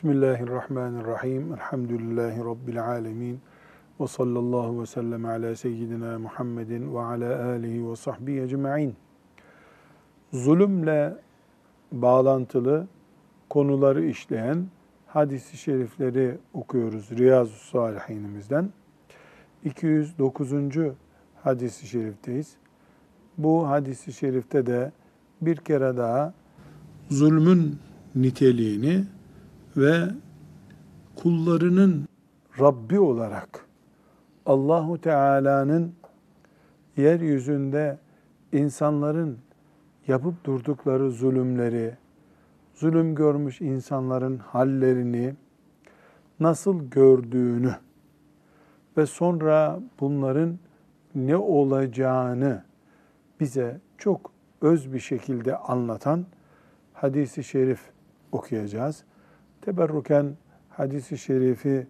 Bismillahirrahmanirrahim. Elhamdülillahi Rabbil alemin. Ve sallallahu ve sellem ala seyyidina Muhammedin ve ala alihi ve sahbihi ecma'in. Zulümle bağlantılı konuları işleyen hadis-i şerifleri okuyoruz Riyazu Salihinimizden. 209. hadis-i şerifteyiz. Bu hadis-i şerifte de bir kere daha zulmün niteliğini ve kullarının Rabbi olarak Allahu Teala'nın yeryüzünde insanların yapıp durdukları zulümleri, zulüm görmüş insanların hallerini nasıl gördüğünü ve sonra bunların ne olacağını bize çok öz bir şekilde anlatan hadisi şerif okuyacağız. Teberruken hadisi şerifi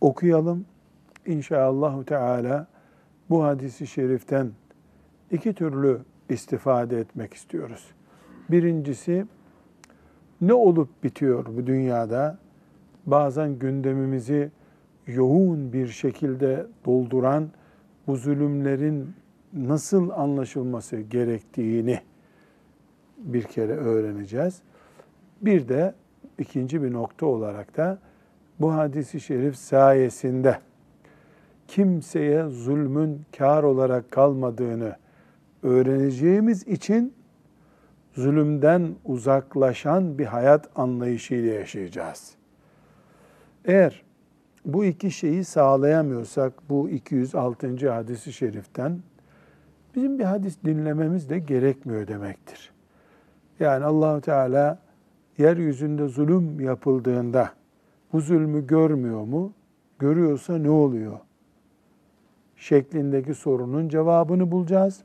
okuyalım. İnşallah Teala bu hadisi şeriften iki türlü istifade etmek istiyoruz. Birincisi ne olup bitiyor bu dünyada? Bazen gündemimizi yoğun bir şekilde dolduran bu zulümlerin nasıl anlaşılması gerektiğini bir kere öğreneceğiz. Bir de ikinci bir nokta olarak da bu hadisi şerif sayesinde kimseye zulmün kar olarak kalmadığını öğreneceğimiz için zulümden uzaklaşan bir hayat anlayışıyla yaşayacağız. Eğer bu iki şeyi sağlayamıyorsak bu 206. hadisi şeriften bizim bir hadis dinlememiz de gerekmiyor demektir. Yani Allahu Teala yeryüzünde zulüm yapıldığında bu zulmü görmüyor mu? Görüyorsa ne oluyor? Şeklindeki sorunun cevabını bulacağız.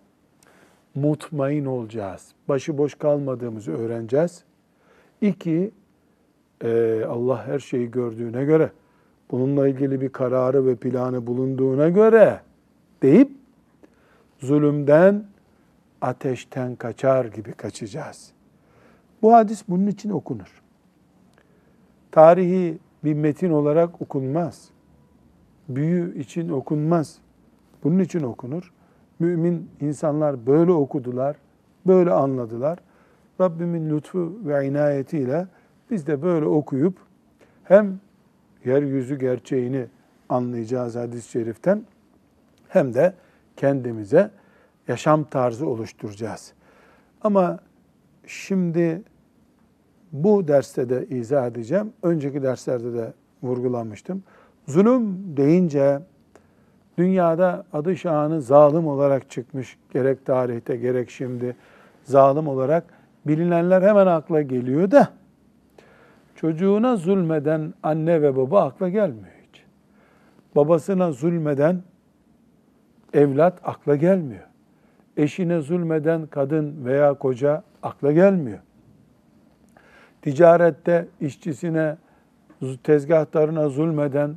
Mutmain olacağız. Başıboş kalmadığımızı öğreneceğiz. İki, e, Allah her şeyi gördüğüne göre, bununla ilgili bir kararı ve planı bulunduğuna göre deyip zulümden, ateşten kaçar gibi kaçacağız. Bu hadis bunun için okunur. Tarihi bir metin olarak okunmaz. Büyü için okunmaz. Bunun için okunur. Mümin insanlar böyle okudular, böyle anladılar. Rabbimin lütfu ve inayetiyle biz de böyle okuyup hem yeryüzü gerçeğini anlayacağız hadis-i şeriften hem de kendimize yaşam tarzı oluşturacağız. Ama şimdi bu derste de izah edeceğim. Önceki derslerde de vurgulamıştım. Zulüm deyince dünyada adı şanı zalim olarak çıkmış gerek tarihte gerek şimdi zalim olarak bilinenler hemen akla geliyor da çocuğuna zulmeden anne ve baba akla gelmiyor hiç. Babasına zulmeden evlat akla gelmiyor. Eşine zulmeden kadın veya koca akla gelmiyor. Ticarette işçisine, tezgahtarına zulmeden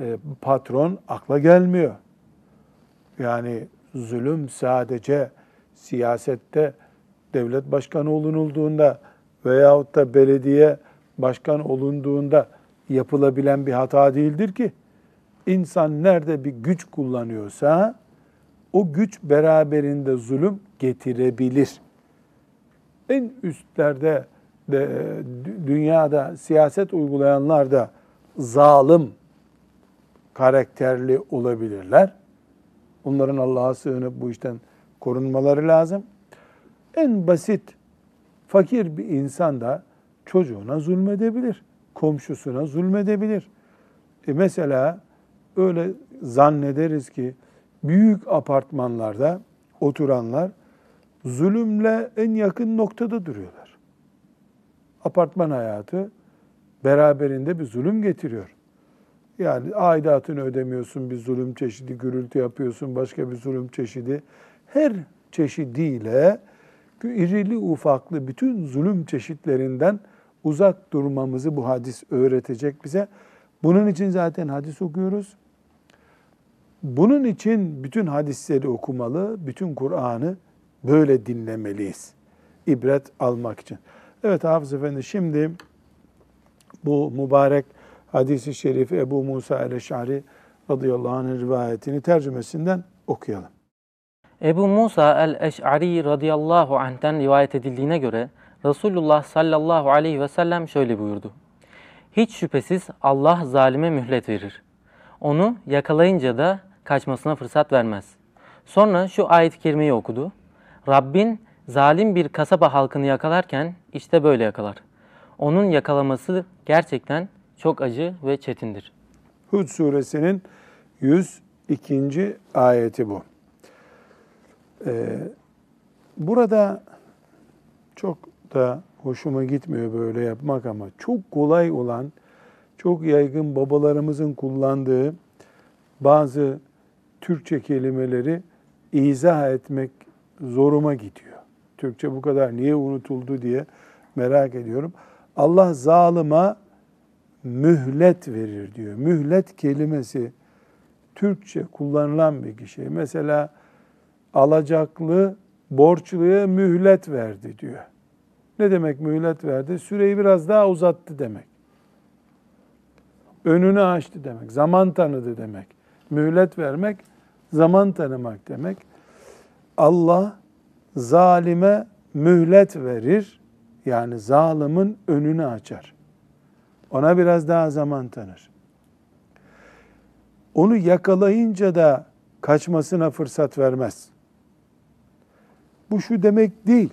e, patron akla gelmiyor. Yani zulüm sadece siyasette devlet başkanı olunulduğunda veyahut da belediye başkan olunduğunda yapılabilen bir hata değildir ki. İnsan nerede bir güç kullanıyorsa o güç beraberinde zulüm getirebilir. En üstlerde de, dünyada siyaset uygulayanlar da zalim karakterli olabilirler. Onların Allah'a sığınıp bu işten korunmaları lazım. En basit fakir bir insan da çocuğuna zulmedebilir, komşusuna zulmedebilir. E mesela öyle zannederiz ki büyük apartmanlarda oturanlar zulümle en yakın noktada duruyorlar. Apartman hayatı beraberinde bir zulüm getiriyor. Yani aidatını ödemiyorsun bir zulüm çeşidi, gürültü yapıyorsun başka bir zulüm çeşidi. Her çeşidiyle irili ufaklı bütün zulüm çeşitlerinden uzak durmamızı bu hadis öğretecek bize. Bunun için zaten hadis okuyoruz. Bunun için bütün hadisleri okumalı, bütün Kur'an'ı böyle dinlemeliyiz. İbret almak için. Evet Hafız Efendi şimdi bu mübarek hadisi şerifi Ebu Musa el-Eş'ari radıyallahu anh'ın rivayetini tercümesinden okuyalım. Ebu Musa el-Eş'ari radıyallahu anh'ten rivayet edildiğine göre Resulullah sallallahu aleyhi ve sellem şöyle buyurdu. Hiç şüphesiz Allah zalime mühlet verir. Onu yakalayınca da kaçmasına fırsat vermez. Sonra şu ayet-i kerimeyi okudu. Rabbin zalim bir kasaba halkını yakalarken işte böyle yakalar. Onun yakalaması gerçekten çok acı ve çetindir. Hud suresinin 102. ayeti bu. Ee, burada çok da hoşuma gitmiyor böyle yapmak ama çok kolay olan, çok yaygın babalarımızın kullandığı bazı Türkçe kelimeleri izah etmek zoruma gidiyor. Türkçe bu kadar niye unutuldu diye merak ediyorum. Allah zalıma mühlet verir diyor. Mühlet kelimesi Türkçe kullanılan bir şey. Mesela alacaklı borçluya mühlet verdi diyor. Ne demek mühlet verdi? Süreyi biraz daha uzattı demek. Önünü açtı demek. Zaman tanıdı demek. Mühlet vermek zaman tanımak demek. Allah zalime mühlet verir. Yani zalimin önünü açar. Ona biraz daha zaman tanır. Onu yakalayınca da kaçmasına fırsat vermez. Bu şu demek değil.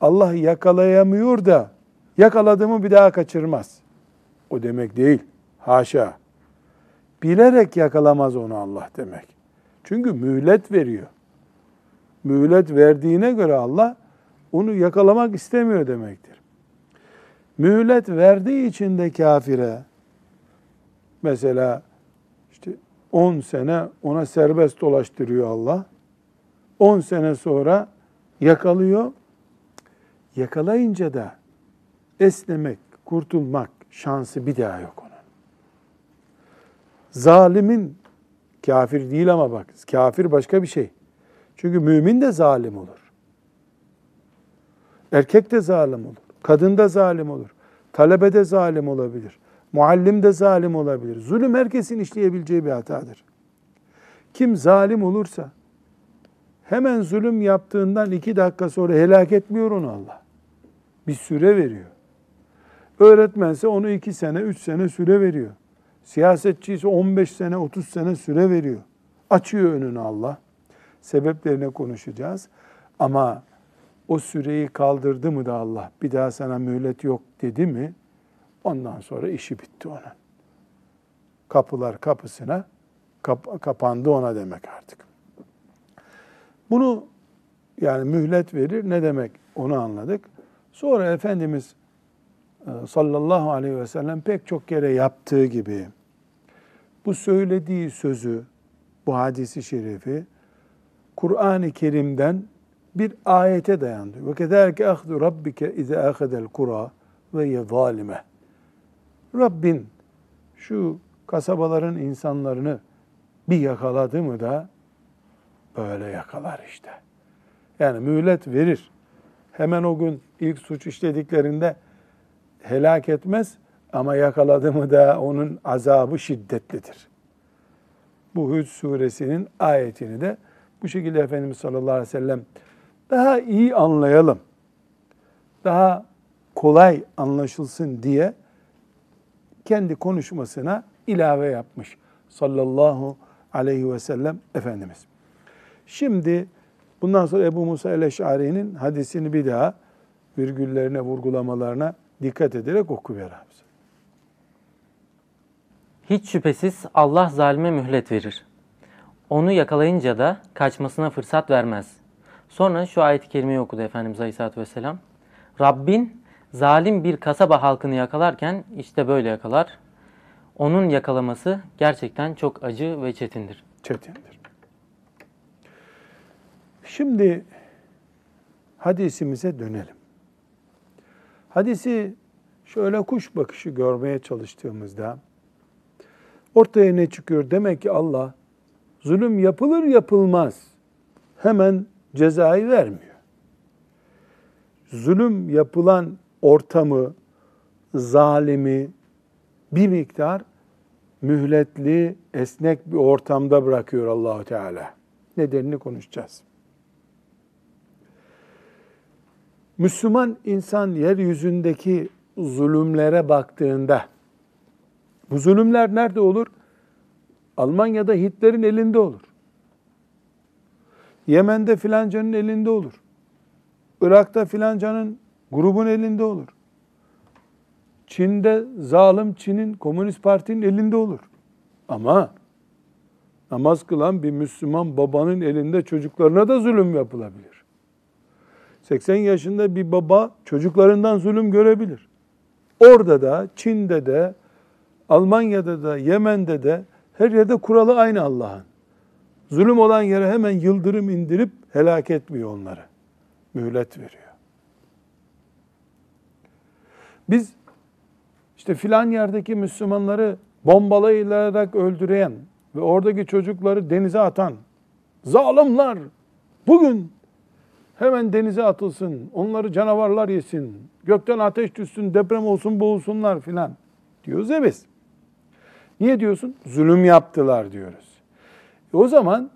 Allah yakalayamıyor da yakaladığımı bir daha kaçırmaz. O demek değil. Haşa. Bilerek yakalamaz onu Allah demek. Çünkü mühlet veriyor. Mühlet verdiğine göre Allah onu yakalamak istemiyor demektir. Mühlet verdiği için de kafire mesela işte 10 sene ona serbest dolaştırıyor Allah. 10 sene sonra yakalıyor. Yakalayınca da esnemek, kurtulmak şansı bir daha yok onun. Zalimin kafir değil ama bak kafir başka bir şey. Çünkü mümin de zalim olur. Erkek de zalim olur. Kadın da zalim olur. Talebe de zalim olabilir. Muallim de zalim olabilir. Zulüm herkesin işleyebileceği bir hatadır. Kim zalim olursa hemen zulüm yaptığından iki dakika sonra helak etmiyor onu Allah. Bir süre veriyor. Öğretmense onu iki sene, üç sene süre veriyor. Siyasetçi ise 15 sene, 30 sene süre veriyor. Açıyor önünü Allah. Sebeplerine konuşacağız. Ama o süreyi kaldırdı mı da Allah bir daha sana mühlet yok dedi mi ondan sonra işi bitti onun. Kapılar kapısına kap, kapandı ona demek artık. Bunu yani mühlet verir ne demek onu anladık. Sonra Efendimiz e, sallallahu aleyhi ve sellem pek çok kere yaptığı gibi bu söylediği sözü, bu hadisi şerifi Kur'an-ı Kerim'den bir ayete dayandı. Ve kederke ahdu rabbike ize ahadel kura ve ye zalime. Rabbin şu kasabaların insanlarını bir yakaladı mı da böyle yakalar işte. Yani mühlet verir. Hemen o gün ilk suç işlediklerinde helak etmez ama yakaladı mı da onun azabı şiddetlidir. Bu Hud suresinin ayetini de bu şekilde Efendimiz sallallahu aleyhi ve sellem daha iyi anlayalım, daha kolay anlaşılsın diye kendi konuşmasına ilave yapmış sallallahu aleyhi ve sellem Efendimiz. Şimdi bundan sonra Ebu Musa el-Eş'ari'nin hadisini bir daha virgüllerine, vurgulamalarına dikkat ederek okuver abi. Hiç şüphesiz Allah zalime mühlet verir. Onu yakalayınca da kaçmasına fırsat vermez. Sonra şu ayet-i kerimeyi okudu Efendimiz Aleyhisselatü Vesselam. Rabbin zalim bir kasaba halkını yakalarken işte böyle yakalar. Onun yakalaması gerçekten çok acı ve çetindir. Çetindir. Şimdi hadisimize dönelim. Hadisi şöyle kuş bakışı görmeye çalıştığımızda ortaya ne çıkıyor? Demek ki Allah zulüm yapılır yapılmaz hemen cezayı vermiyor. Zulüm yapılan ortamı zalimi bir miktar mühletli, esnek bir ortamda bırakıyor Allahu Teala. Nedenini konuşacağız. Müslüman insan yeryüzündeki zulümlere baktığında bu zulümler nerede olur? Almanya'da Hitler'in elinde olur. Yemen'de filancanın elinde olur. Irak'ta filancanın grubun elinde olur. Çin'de zalim Çin'in Komünist Parti'nin elinde olur. Ama namaz kılan bir Müslüman babanın elinde çocuklarına da zulüm yapılabilir. 80 yaşında bir baba çocuklarından zulüm görebilir. Orada da, Çin'de de, Almanya'da da, Yemen'de de her yerde kuralı aynı Allah'ın. Zulüm olan yere hemen yıldırım indirip helak etmiyor onları. Mühlet veriyor. Biz işte filan yerdeki Müslümanları bombalayarak öldüren ve oradaki çocukları denize atan zalimler bugün hemen denize atılsın, onları canavarlar yesin, gökten ateş düşsün, deprem olsun, boğulsunlar filan diyoruz ya biz. Niye diyorsun? Zulüm yaptılar diyoruz. E o zaman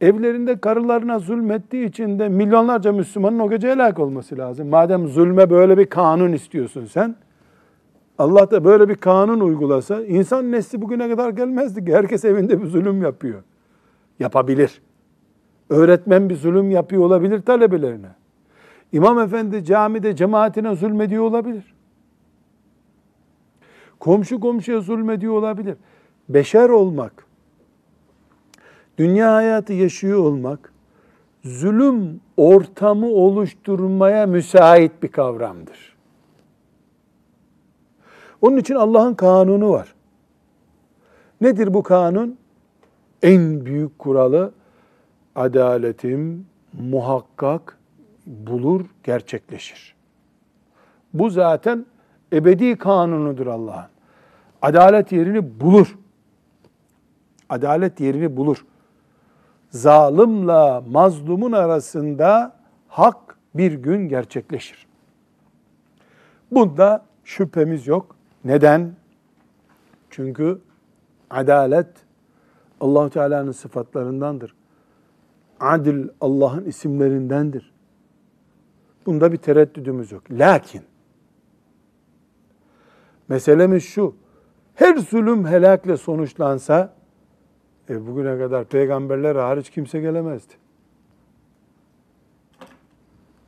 evlerinde karılarına zulmettiği için de milyonlarca Müslümanın o gece helak olması lazım. Madem zulme böyle bir kanun istiyorsun sen, Allah da böyle bir kanun uygulasa insan nesli bugüne kadar gelmezdi ki. Herkes evinde bir zulüm yapıyor. Yapabilir. Öğretmen bir zulüm yapıyor olabilir talebelerine. İmam efendi camide cemaatine zulmediyor olabilir. Komşu komşuya zulmediyor olabilir. Beşer olmak, dünya hayatı yaşıyor olmak, zulüm ortamı oluşturmaya müsait bir kavramdır. Onun için Allah'ın kanunu var. Nedir bu kanun? En büyük kuralı adaletim muhakkak bulur, gerçekleşir. Bu zaten ebedi kanunudur Allah'ın. Adalet yerini bulur. Adalet yerini bulur. Zalimle mazlumun arasında hak bir gün gerçekleşir. Bunda şüphemiz yok. Neden? Çünkü adalet Allahu Teala'nın sıfatlarındandır. Adil Allah'ın isimlerindendir. Bunda bir tereddüdümüz yok. Lakin meselemiz şu. Her zulüm helakle sonuçlansa e, bugüne kadar peygamberler hariç kimse gelemezdi.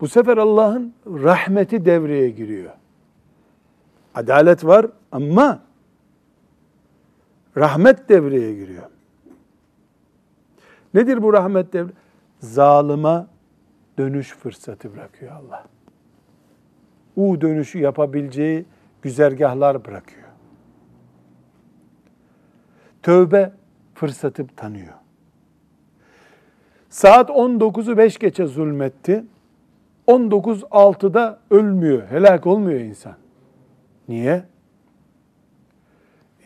Bu sefer Allah'ın rahmeti devreye giriyor. Adalet var ama rahmet devreye giriyor. Nedir bu rahmet devre? Zalıma dönüş fırsatı bırakıyor Allah. U dönüşü yapabileceği güzergahlar bırakıyor. Tövbe fırsatı tanıyor. Saat 19'u 5 geçe zulmetti. 19.6'da ölmüyor, helak olmuyor insan. Niye?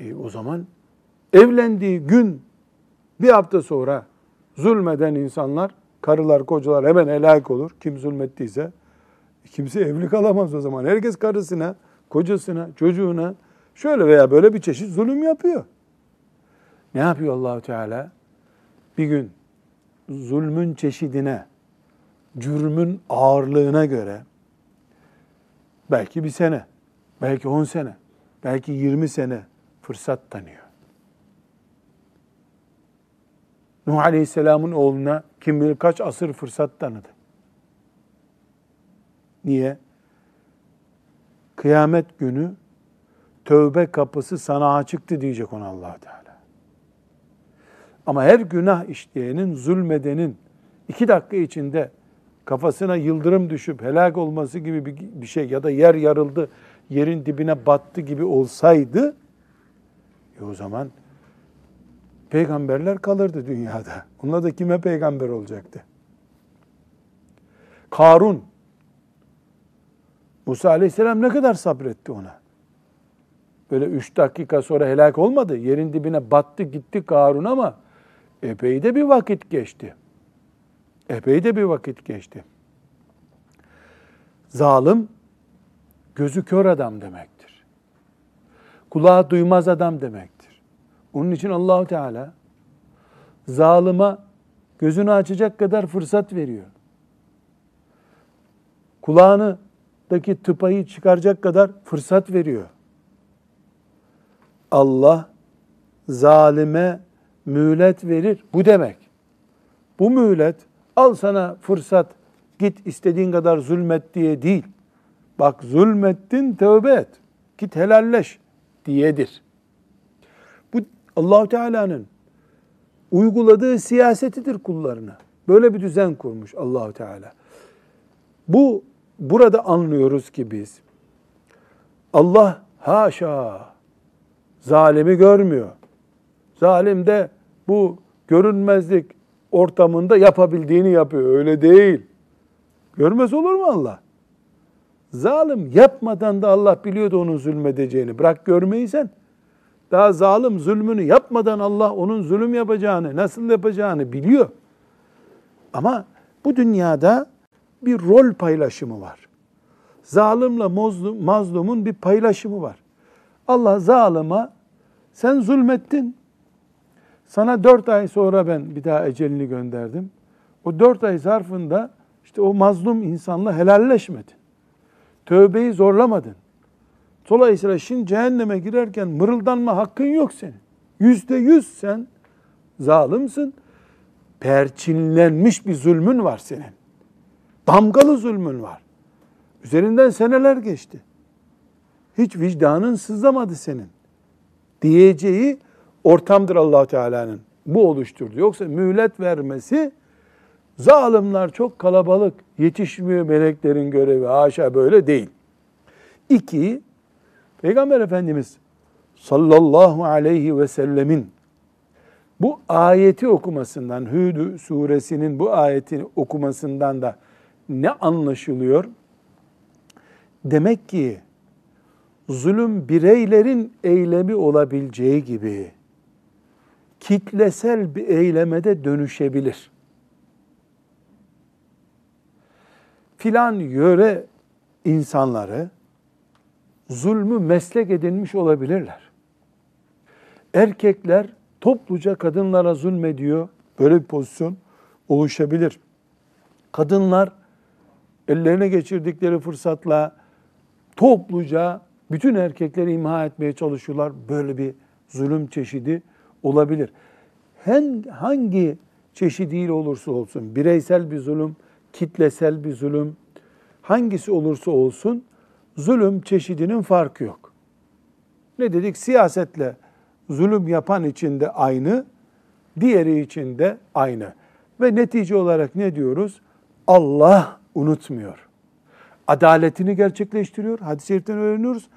E, o zaman evlendiği gün bir hafta sonra zulmeden insanlar, karılar, kocalar hemen helak olur. Kim zulmettiyse kimse evli kalamaz o zaman. Herkes karısına, kocasına, çocuğuna şöyle veya böyle bir çeşit zulüm yapıyor. Ne yapıyor Allahu Teala? Bir gün zulmün çeşidine, cürmün ağırlığına göre belki bir sene, belki on sene, belki yirmi sene fırsat tanıyor. Nuh Aleyhisselam'ın oğluna kim bilir kaç asır fırsat tanıdı. Niye? Kıyamet günü tövbe kapısı sana açıktı diyecek ona allah Teala. Ama her günah işleyenin, zulmedenin iki dakika içinde kafasına yıldırım düşüp helak olması gibi bir şey ya da yer yarıldı, yerin dibine battı gibi olsaydı e o zaman peygamberler kalırdı dünyada. Onlar da kime peygamber olacaktı? Karun Musa aleyhisselam ne kadar sabretti ona? Böyle üç dakika sonra helak olmadı. Yerin dibine battı gitti Karun ama epey de bir vakit geçti. Epey de bir vakit geçti. Zalim gözü kör adam demektir. kulağı duymaz adam demektir. Onun için Allahu Teala zalıma gözünü açacak kadar fırsat veriyor. Kulağını daki tıpayı çıkaracak kadar fırsat veriyor. Allah zalime mühlet verir. Bu demek. Bu mühlet al sana fırsat git istediğin kadar zulmet diye değil. Bak zulmettin tövbe et. Git helalleş diyedir. Bu Allahu Teala'nın uyguladığı siyasetidir kullarına. Böyle bir düzen kurmuş Allahu Teala. Bu burada anlıyoruz ki biz Allah haşa zalimi görmüyor. Zalim de bu görünmezlik ortamında yapabildiğini yapıyor. Öyle değil. Görmez olur mu Allah? Zalim yapmadan da Allah biliyordu onun zulmedeceğini. Bırak görmeyi sen. Daha zalim zulmünü yapmadan Allah onun zulüm yapacağını, nasıl yapacağını biliyor. Ama bu dünyada bir rol paylaşımı var. Zalimle mazlum, mazlumun bir paylaşımı var. Allah zalıma sen zulmettin. Sana dört ay sonra ben bir daha ecelini gönderdim. O dört ay zarfında işte o mazlum insanla helalleşmedin. Tövbeyi zorlamadın. Dolayısıyla şimdi cehenneme girerken mırıldanma hakkın yok senin. Yüzde yüz sen zalimsin. Perçinlenmiş bir zulmün var senin. Damgalı zulmün var. Üzerinden seneler geçti. Hiç vicdanın sızlamadı senin. Diyeceği ortamdır allah Teala'nın. Bu oluşturdu. Yoksa mühlet vermesi zalimler çok kalabalık. Yetişmiyor meleklerin görevi. Haşa böyle değil. İki, Peygamber Efendimiz sallallahu aleyhi ve sellemin bu ayeti okumasından, Hud suresinin bu ayetini okumasından da ne anlaşılıyor? Demek ki zulüm bireylerin eylemi olabileceği gibi kitlesel bir eylemede dönüşebilir. Filan yöre insanları zulmü meslek edinmiş olabilirler. Erkekler topluca kadınlara zulmediyor. Böyle bir pozisyon oluşabilir. Kadınlar ellerine geçirdikleri fırsatla topluca bütün erkekleri imha etmeye çalışıyorlar. Böyle bir zulüm çeşidi olabilir. Hem hangi çeşidiyle olursa olsun, bireysel bir zulüm, kitlesel bir zulüm, hangisi olursa olsun zulüm çeşidinin farkı yok. Ne dedik? Siyasetle zulüm yapan için de aynı, diğeri için de aynı. Ve netice olarak ne diyoruz? Allah unutmuyor. Adaletini gerçekleştiriyor. Hadis-i şeriften öğreniyoruz.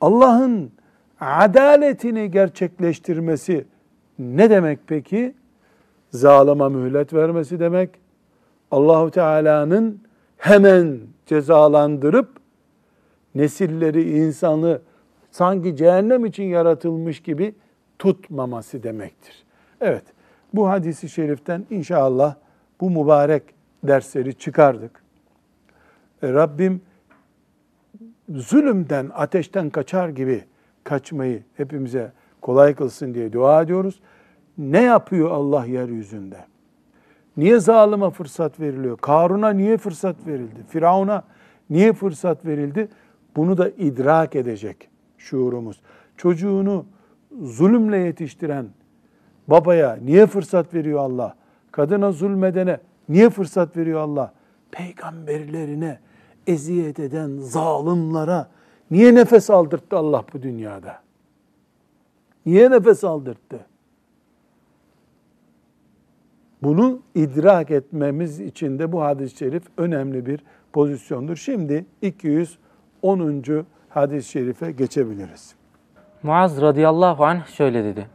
Allah'ın adaletini gerçekleştirmesi ne demek peki? Zalama mühlet vermesi demek. Allahu Teala'nın hemen cezalandırıp nesilleri, insanı sanki cehennem için yaratılmış gibi tutmaması demektir. Evet, bu hadisi şeriften inşallah bu mübarek dersleri çıkardık. E, Rabbim zulümden, ateşten kaçar gibi kaçmayı hepimize kolay kılsın diye dua ediyoruz. Ne yapıyor Allah yeryüzünde? Niye zalıma fırsat veriliyor? Karun'a niye fırsat verildi? Firavun'a niye fırsat verildi? Bunu da idrak edecek şuurumuz. Çocuğunu zulümle yetiştiren babaya niye fırsat veriyor Allah? Kadına zulmedene niye fırsat veriyor Allah? Peygamberlerine eziyet eden zalimlara niye nefes aldırttı Allah bu dünyada? Niye nefes aldırttı? Bunu idrak etmemiz için de bu hadis-i şerif önemli bir pozisyondur. Şimdi 210. hadis-i şerife geçebiliriz. Muaz radıyallahu anh şöyle dedi.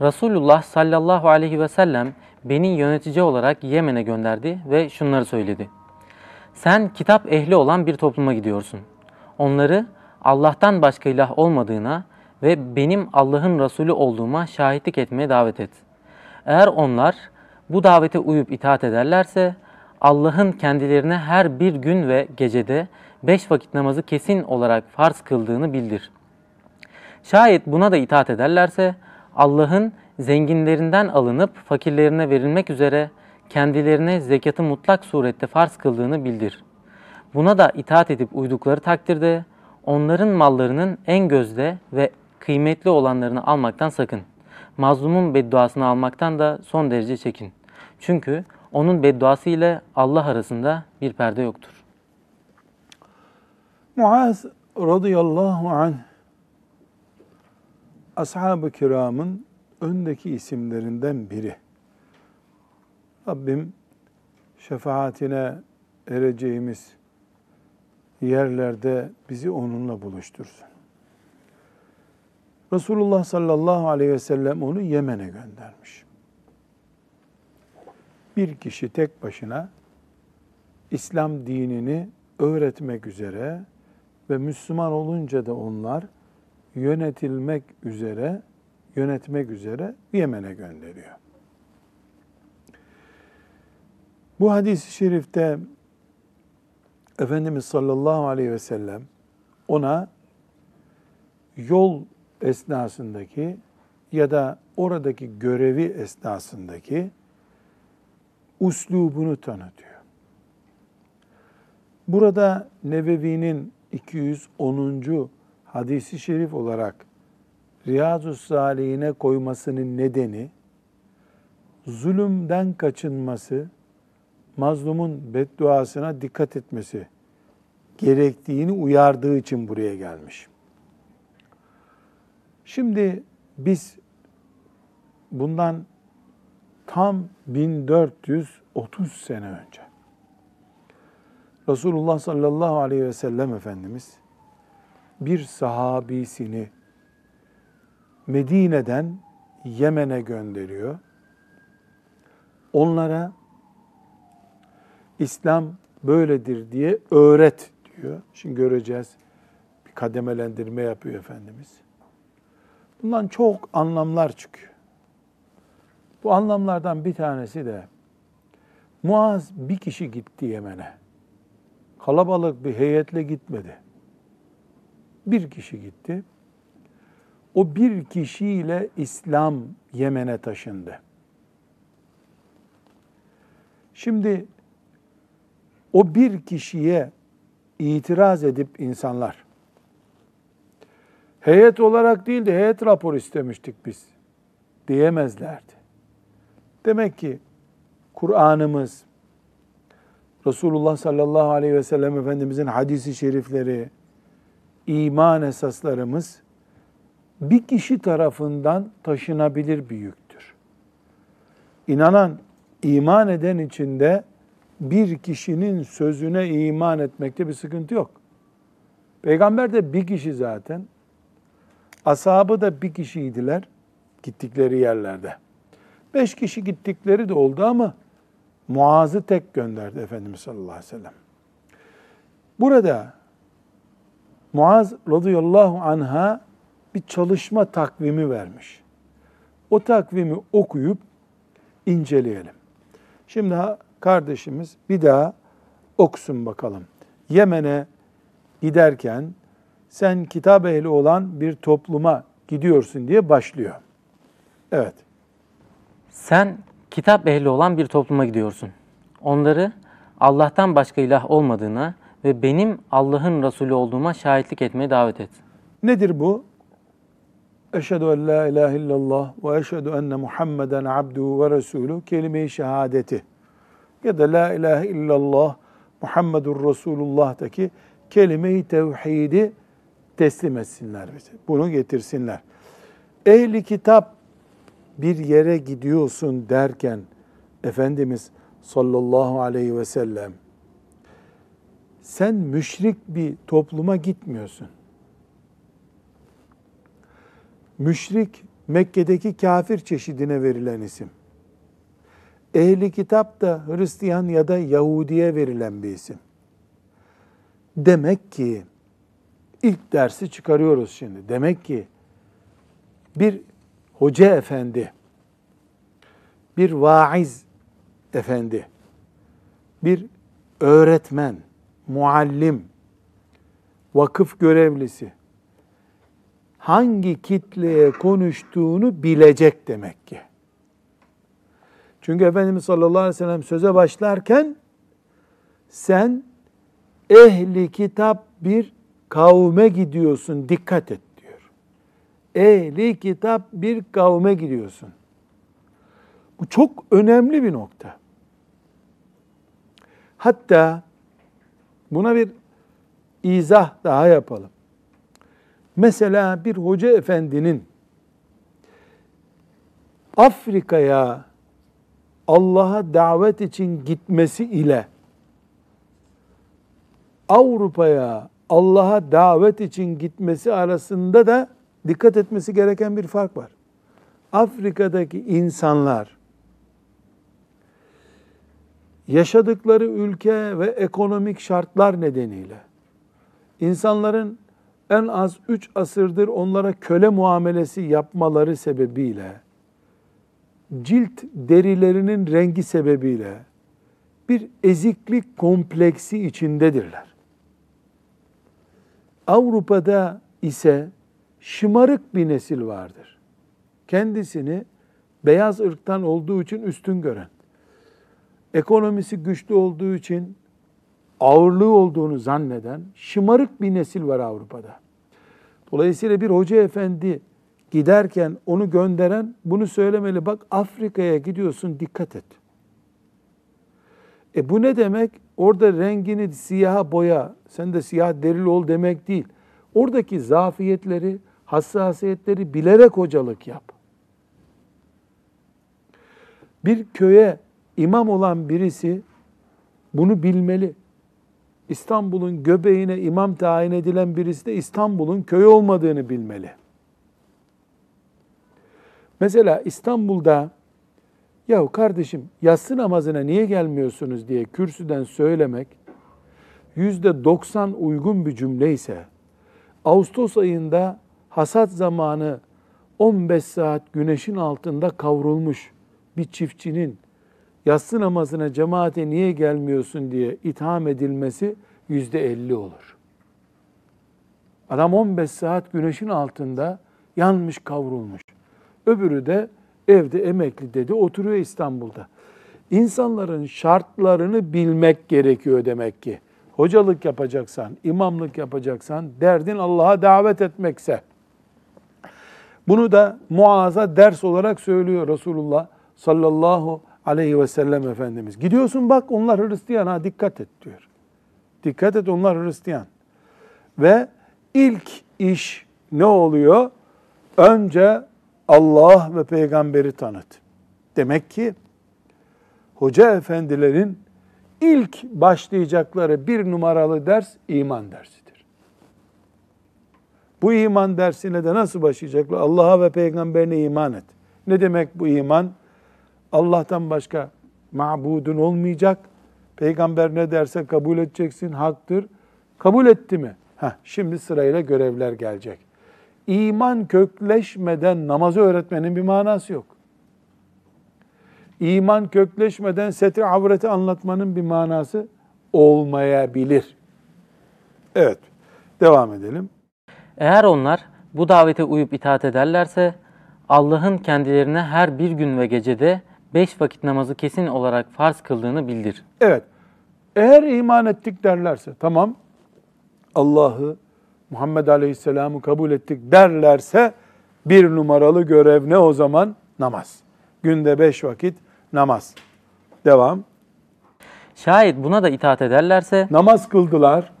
Resulullah sallallahu aleyhi ve sellem beni yönetici olarak Yemen'e gönderdi ve şunları söyledi. Sen kitap ehli olan bir topluma gidiyorsun. Onları Allah'tan başka ilah olmadığına ve benim Allah'ın Resulü olduğuma şahitlik etmeye davet et. Eğer onlar bu davete uyup itaat ederlerse Allah'ın kendilerine her bir gün ve gecede beş vakit namazı kesin olarak farz kıldığını bildir. Şayet buna da itaat ederlerse Allah'ın zenginlerinden alınıp fakirlerine verilmek üzere kendilerine zekatı mutlak surette farz kıldığını bildir. Buna da itaat edip uydukları takdirde onların mallarının en gözde ve kıymetli olanlarını almaktan sakın. Mazlumun bedduasını almaktan da son derece çekin. Çünkü onun bedduası ile Allah arasında bir perde yoktur. Muaz radıyallahu anh ashab-ı kiramın öndeki isimlerinden biri. Rabbim şefaatine ereceğimiz yerlerde bizi onunla buluştursun. Resulullah sallallahu aleyhi ve sellem onu Yemen'e göndermiş. Bir kişi tek başına İslam dinini öğretmek üzere ve Müslüman olunca da onlar yönetilmek üzere, yönetmek üzere Yemen'e gönderiyor. Bu hadis-i şerifte Efendimiz sallallahu aleyhi ve sellem ona yol esnasındaki ya da oradaki görevi esnasındaki uslubunu tanıtıyor. Burada Nebevi'nin 210. hadisi şerif olarak Riyazu Salihine koymasının nedeni zulümden kaçınması, mazlumun bedduasına dikkat etmesi gerektiğini uyardığı için buraya gelmiş. Şimdi biz bundan tam 1430 sene önce Resulullah sallallahu aleyhi ve sellem Efendimiz bir sahabisini Medine'den Yemen'e gönderiyor. Onlara İslam böyledir diye öğret diyor. Şimdi göreceğiz. Bir kademelendirme yapıyor Efendimiz. Bundan çok anlamlar çıkıyor. Bu anlamlardan bir tanesi de Muaz bir kişi gitti Yemen'e. Kalabalık bir heyetle gitmedi. Bir kişi gitti. O bir kişiyle İslam Yemen'e taşındı. Şimdi o bir kişiye itiraz edip insanlar heyet olarak değil de heyet rapor istemiştik biz diyemezlerdi. Demek ki Kur'an'ımız, Resulullah sallallahu aleyhi ve sellem Efendimizin hadisi şerifleri, iman esaslarımız bir kişi tarafından taşınabilir bir yüktür. İnanan, iman eden içinde bir kişinin sözüne iman etmekte bir sıkıntı yok. Peygamber de bir kişi zaten. Ashabı da bir kişiydiler gittikleri yerlerde. Beş kişi gittikleri de oldu ama Muaz'ı tek gönderdi Efendimiz sallallahu aleyhi ve sellem. Burada Muaz radıyallahu anha bir çalışma takvimi vermiş. O takvimi okuyup inceleyelim. Şimdi kardeşimiz bir daha okusun bakalım. Yemen'e giderken sen kitap ehli olan bir topluma gidiyorsun diye başlıyor. Evet. Sen kitap ehli olan bir topluma gidiyorsun. Onları Allah'tan başka ilah olmadığına ve benim Allah'ın Resulü olduğuma şahitlik etmeye davet et. Nedir bu? Eşhedü en la ilahe illallah ve eşhedü enne Muhammeden abduhu ve resulü kelime-i şehadeti ya da la ilahe illallah Muhammedur Resulullah'taki kelime-i tevhidi teslim etsinler bize. Bunu getirsinler. Ehli kitap bir yere gidiyorsun derken Efendimiz sallallahu aleyhi ve sellem sen müşrik bir topluma gitmiyorsun. Müşrik Mekke'deki kafir çeşidine verilen isim. Ehli kitap da Hristiyan ya da Yahudiye verilen bir isim. Demek ki ilk dersi çıkarıyoruz şimdi. Demek ki bir hoca efendi, bir vaiz efendi, bir öğretmen, muallim, vakıf görevlisi hangi kitleye konuştuğunu bilecek demek ki. Çünkü Efendimiz sallallahu aleyhi ve sellem söze başlarken sen ehli kitap bir kavme gidiyorsun dikkat et diyor. Ehli kitap bir kavme gidiyorsun. Bu çok önemli bir nokta. Hatta buna bir izah daha yapalım. Mesela bir hoca efendinin Afrika'ya Allah'a davet için gitmesi ile Avrupa'ya Allah'a davet için gitmesi arasında da dikkat etmesi gereken bir fark var. Afrika'daki insanlar yaşadıkları ülke ve ekonomik şartlar nedeniyle insanların en az üç asırdır onlara köle muamelesi yapmaları sebebiyle cilt derilerinin rengi sebebiyle bir eziklik kompleksi içindedirler. Avrupa'da ise şımarık bir nesil vardır. Kendisini beyaz ırktan olduğu için üstün gören, ekonomisi güçlü olduğu için ağırlığı olduğunu zanneden şımarık bir nesil var Avrupa'da. Dolayısıyla bir hoca efendi giderken onu gönderen bunu söylemeli. Bak Afrika'ya gidiyorsun dikkat et. E bu ne demek? Orada rengini siyaha boya, sen de siyah derili ol demek değil. Oradaki zafiyetleri, hassasiyetleri bilerek hocalık yap. Bir köye imam olan birisi bunu bilmeli. İstanbul'un göbeğine imam tayin edilen birisi de İstanbul'un köyü olmadığını bilmeli. Mesela İstanbul'da yahu kardeşim yatsı namazına niye gelmiyorsunuz diye kürsüden söylemek yüzde 90 uygun bir cümle ise Ağustos ayında hasat zamanı 15 saat güneşin altında kavrulmuş bir çiftçinin yatsı namazına cemaate niye gelmiyorsun diye itham edilmesi yüzde elli olur. Adam 15 saat güneşin altında yanmış kavrulmuş. Öbürü de evde emekli dedi oturuyor İstanbul'da. İnsanların şartlarını bilmek gerekiyor demek ki. Hocalık yapacaksan, imamlık yapacaksan derdin Allah'a davet etmekse. Bunu da Muaz'a ders olarak söylüyor Resulullah sallallahu aleyhi ve sellem Efendimiz. Gidiyorsun bak onlar Hristiyan ha dikkat et diyor. Dikkat et onlar Hristiyan. Ve ilk iş ne oluyor? Önce Allah ve peygamberi tanıt. Demek ki hoca efendilerin ilk başlayacakları bir numaralı ders iman dersidir. Bu iman dersine de nasıl başlayacaklar? Allah'a ve peygamberine iman et. Ne demek bu iman? Allah'tan başka mabudun olmayacak. Peygamber ne derse kabul edeceksin, haktır. Kabul etti mi? Heh, şimdi sırayla görevler gelecek. İman kökleşmeden namazı öğretmenin bir manası yok. İman kökleşmeden setri avreti anlatmanın bir manası olmayabilir. Evet, devam edelim. Eğer onlar bu davete uyup itaat ederlerse Allah'ın kendilerine her bir gün ve gecede beş vakit namazı kesin olarak farz kıldığını bildir. Evet, eğer iman ettik derlerse, tamam Allah'ı, Muhammed Aleyhisselam'ı kabul ettik derlerse bir numaralı görev ne o zaman? Namaz. Günde beş vakit namaz. Devam. Şayet buna da itaat ederlerse Namaz kıldılar.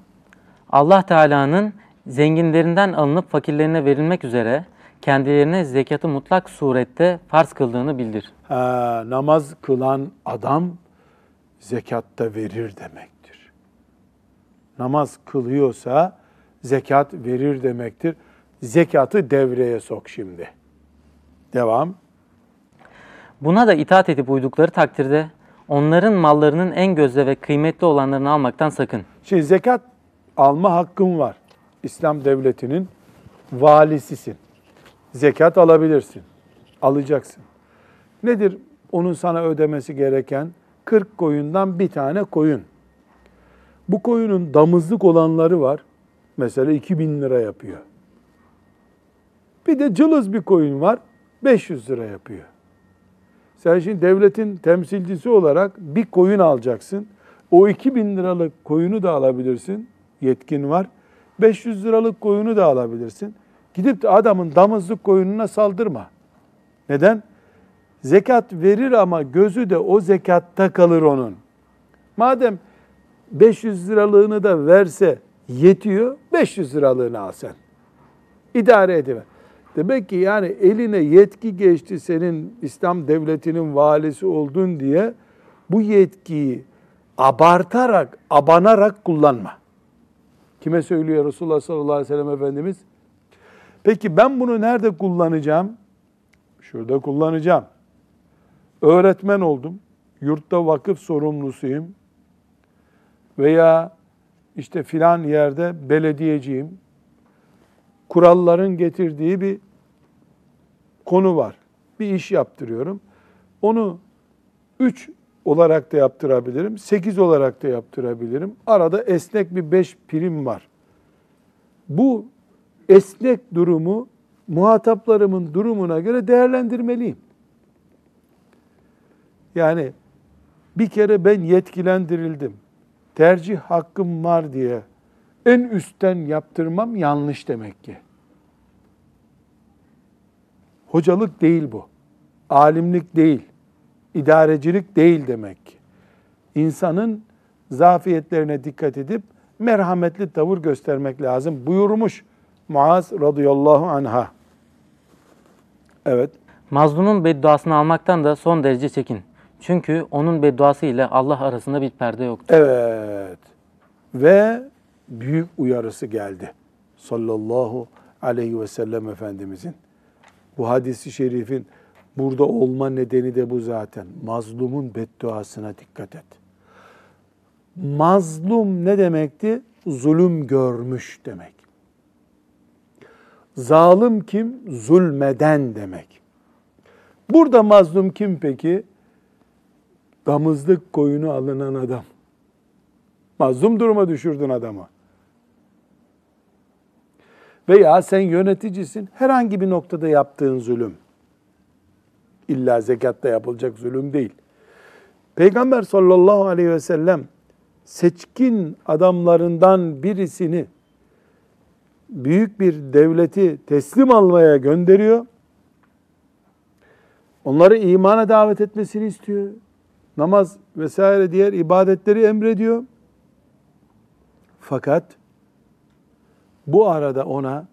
Allah Teala'nın zenginlerinden alınıp fakirlerine verilmek üzere kendilerine zekatı mutlak surette farz kıldığını bildir. Ha, namaz kılan adam zekatta verir demektir. Namaz kılıyorsa zekat verir demektir. Zekatı devreye sok şimdi. Devam. Buna da itaat edip uydukları takdirde onların mallarının en gözde ve kıymetli olanlarını almaktan sakın. Şimdi zekat alma hakkın var. İslam devletinin valisisin. Zekat alabilirsin. Alacaksın. Nedir onun sana ödemesi gereken? 40 koyundan bir tane koyun. Bu koyunun damızlık olanları var. Mesela 2000 lira yapıyor. Bir de cılız bir koyun var 500 lira yapıyor. Sen şimdi devletin temsilcisi olarak bir koyun alacaksın. O 2000 liralık koyunu da alabilirsin. Yetkin var. 500 liralık koyunu da alabilirsin. Gidip de adamın damızlık koyununa saldırma. Neden? Zekat verir ama gözü de o zekatta kalır onun. Madem 500 liralığını da verse yetiyor, 500 liralığını al sen. İdare ediver. Demek ki yani eline yetki geçti senin İslam devletinin valisi oldun diye bu yetkiyi abartarak, abanarak kullanma. Kime söylüyor Resulullah sallallahu aleyhi ve sellem Efendimiz? Peki ben bunu nerede kullanacağım? Şurada kullanacağım. Öğretmen oldum. Yurtta vakıf sorumlusuyum. Veya işte filan yerde belediyeciyim. Kuralların getirdiği bir konu var. Bir iş yaptırıyorum. Onu üç olarak da yaptırabilirim. sekiz olarak da yaptırabilirim. Arada esnek bir beş prim var. Bu esnek durumu muhataplarımın durumuna göre değerlendirmeliyim. Yani bir kere ben yetkilendirildim. Tercih hakkım var diye en üstten yaptırmam yanlış demek ki. Hocalık değil bu. Alimlik değil. idarecilik değil demek ki. İnsanın zafiyetlerine dikkat edip merhametli tavır göstermek lazım buyurmuş Muaz radıyallahu anha. Evet. Mazlumun bedduasını almaktan da son derece çekin. Çünkü onun bedduası ile Allah arasında bir perde yoktur. Evet. Ve büyük uyarısı geldi. Sallallahu aleyhi ve sellem Efendimizin. Bu hadisi şerifin burada olma nedeni de bu zaten. Mazlumun bedduasına dikkat et. Mazlum ne demekti? Zulüm görmüş demek. Zalim kim? Zulmeden demek. Burada mazlum kim peki? Damızlık koyunu alınan adam. Mazlum duruma düşürdün adamı. Veya sen yöneticisin, herhangi bir noktada yaptığın zulüm. İlla zekatta yapılacak zulüm değil. Peygamber sallallahu aleyhi ve sellem seçkin adamlarından birisini büyük bir devleti teslim almaya gönderiyor. Onları imana davet etmesini istiyor. Namaz vesaire diğer ibadetleri emrediyor. Fakat bu arada ona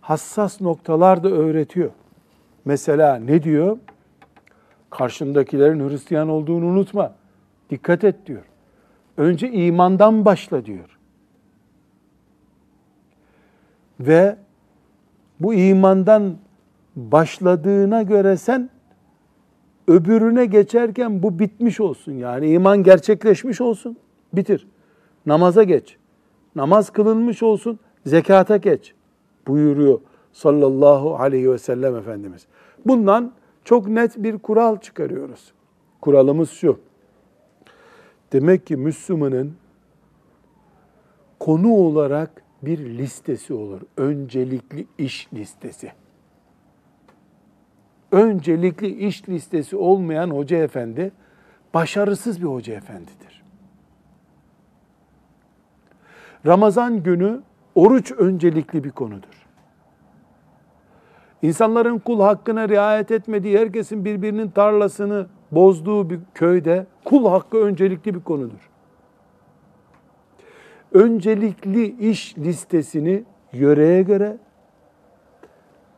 hassas noktalar da öğretiyor. Mesela ne diyor? Karşındakilerin Hristiyan olduğunu unutma. Dikkat et diyor. Önce imandan başla diyor. Ve bu imandan başladığına göre sen öbürüne geçerken bu bitmiş olsun. Yani iman gerçekleşmiş olsun. Bitir. Namaza geç. Namaz kılınmış olsun. Zekata geç. Buyuruyor sallallahu aleyhi ve sellem Efendimiz. Bundan çok net bir kural çıkarıyoruz. Kuralımız şu. Demek ki Müslümanın konu olarak bir listesi olur. Öncelikli iş listesi. Öncelikli iş listesi olmayan hoca efendi başarısız bir hoca efendidir. Ramazan günü oruç öncelikli bir konudur. İnsanların kul hakkına riayet etmediği, herkesin birbirinin tarlasını bozduğu bir köyde kul hakkı öncelikli bir konudur. Öncelikli iş listesini yöreye göre,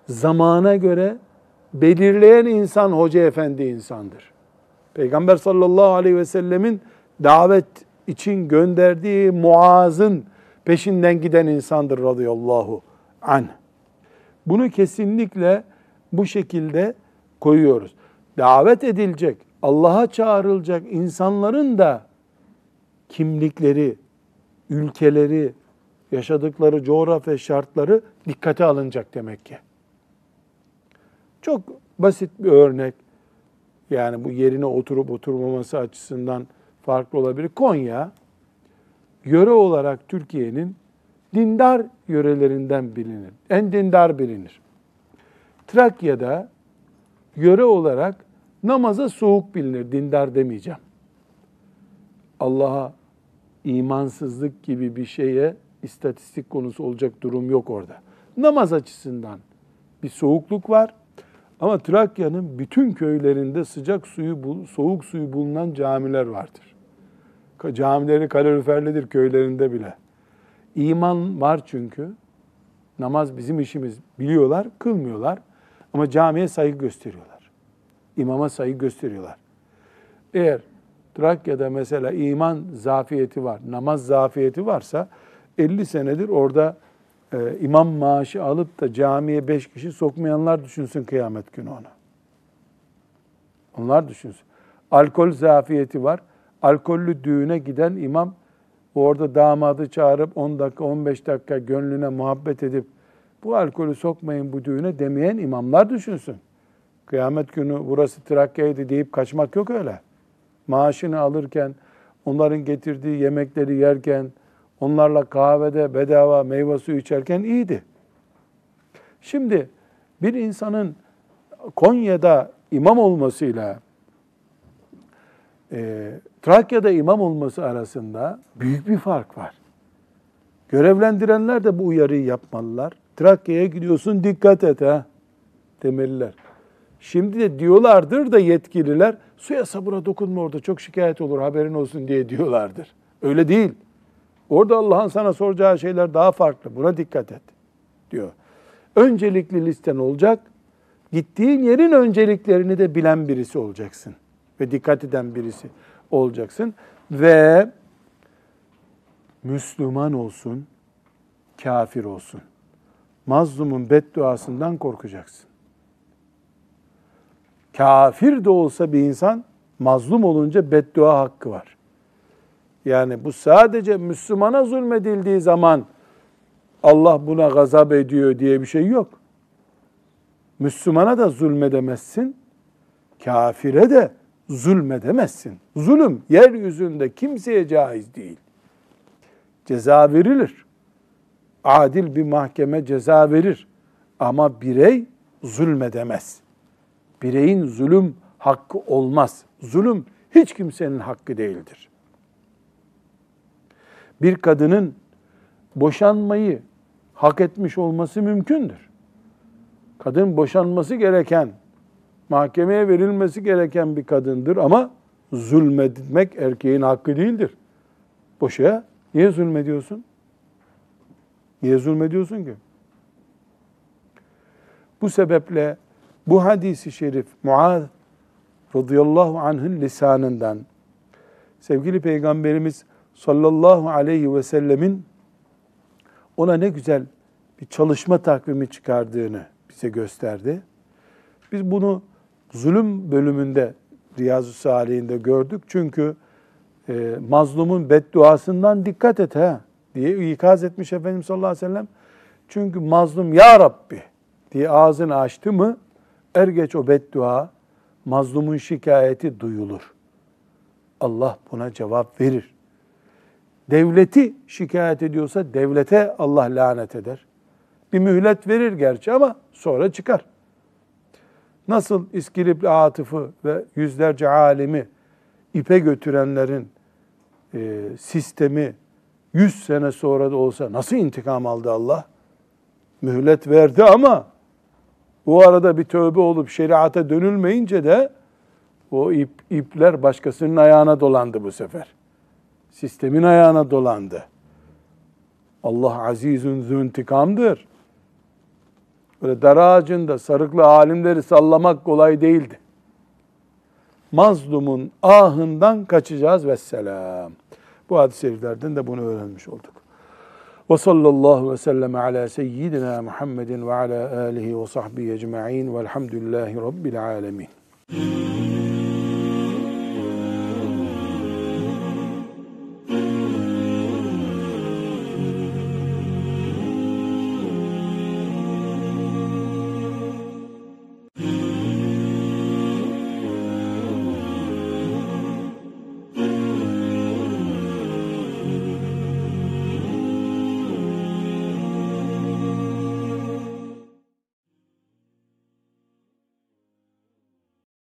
zamana göre belirleyen insan hoca efendi insandır. Peygamber sallallahu aleyhi ve sellemin davet için gönderdiği Muaz'ın peşinden giden insandır radıyallahu anh. Bunu kesinlikle bu şekilde koyuyoruz. Davet edilecek, Allah'a çağrılacak insanların da kimlikleri, ülkeleri, yaşadıkları coğrafya şartları dikkate alınacak demek ki. Çok basit bir örnek. Yani bu yerine oturup oturmaması açısından farklı olabilir. Konya, yöre olarak Türkiye'nin dindar yörelerinden bilinir. En dindar bilinir. Trakya'da yöre olarak namaza soğuk bilinir. Dindar demeyeceğim. Allah'a imansızlık gibi bir şeye istatistik konusu olacak durum yok orada. Namaz açısından bir soğukluk var. Ama Trakya'nın bütün köylerinde sıcak suyu, soğuk suyu bulunan camiler vardır. Camileri kaloriferlidir köylerinde bile. İman var çünkü. Namaz bizim işimiz biliyorlar, kılmıyorlar. Ama camiye saygı gösteriyorlar. İmama saygı gösteriyorlar. Eğer Trakya'da mesela iman zafiyeti var, namaz zafiyeti varsa 50 senedir orada e, imam maaşı alıp da camiye 5 kişi sokmayanlar düşünsün kıyamet günü onu. Onlar düşünsün. Alkol zafiyeti var. Alkollü düğüne giden imam orada damadı çağırıp 10 dakika 15 dakika gönlüne muhabbet edip bu alkolü sokmayın bu düğüne demeyen imamlar düşünsün. Kıyamet günü burası Trakya'ydı deyip kaçmak yok öyle. Maaşını alırken, onların getirdiği yemekleri yerken, onlarla kahvede bedava meyve suyu içerken iyiydi. Şimdi bir insanın Konya'da imam olmasıyla e, Trakya'da imam olması arasında büyük bir fark var. Görevlendirenler de bu uyarıyı yapmalılar. Trakya'ya gidiyorsun dikkat et ha demeliler. Şimdi de diyorlardır da yetkililer suya sabura dokunma orada çok şikayet olur haberin olsun diye diyorlardır. Öyle değil. Orada Allah'ın sana soracağı şeyler daha farklı. Buna dikkat et diyor. Öncelikli listen olacak. Gittiğin yerin önceliklerini de bilen birisi olacaksın. Ve dikkat eden birisi olacaksın. Ve Müslüman olsun, kafir olsun. Mazlumun bedduasından korkacaksın. Kafir de olsa bir insan mazlum olunca beddua hakkı var. Yani bu sadece Müslümana zulmedildiği zaman Allah buna gazap ediyor diye bir şey yok. Müslümana da zulmedemezsin, kafire de zulmedemezsin. Zulüm yeryüzünde kimseye caiz değil. Ceza verilir. Adil bir mahkeme ceza verir. Ama birey zulmedemez. Bireyin zulüm hakkı olmaz. Zulüm hiç kimsenin hakkı değildir. Bir kadının boşanmayı hak etmiş olması mümkündür. Kadın boşanması gereken, mahkemeye verilmesi gereken bir kadındır ama zulmetmek erkeğin hakkı değildir. Boşaya niye zulmediyorsun? Niye zulmediyorsun ki? Bu sebeple bu hadisi şerif Muaz radıyallahu anh'ın lisanından sevgili peygamberimiz sallallahu aleyhi ve sellemin ona ne güzel bir çalışma takvimi çıkardığını bize gösterdi. Biz bunu zulüm bölümünde Riyazu Salih'inde gördük. Çünkü e, mazlumun bedduasından dikkat et ha diye ikaz etmiş Efendimiz sallallahu aleyhi ve sellem. Çünkü mazlum ya Rabbi diye ağzını açtı mı er geç o beddua mazlumun şikayeti duyulur. Allah buna cevap verir. Devleti şikayet ediyorsa devlete Allah lanet eder. Bir mühlet verir gerçi ama sonra çıkar. Nasıl İskilipli Atıf'ı ve yüzlerce alimi ipe götürenlerin e, sistemi 100 sene sonra da olsa nasıl intikam aldı Allah? Mühlet verdi ama o arada bir tövbe olup şeriata dönülmeyince de o ip, ipler başkasının ayağına dolandı bu sefer. Sistemin ayağına dolandı. Allah azizün züntikamdır. Böyle dar ağacında sarıklı alimleri sallamak kolay değildi. Mazlumun ahından kaçacağız vesselam. Bu hadis-i şeriflerden de bunu öğrenmiş olduk. Ve sallallahu ve sellem ala seyyidina Muhammedin ve ala alihi ve sahbihi ecma'in velhamdülillahi rabbil alemin.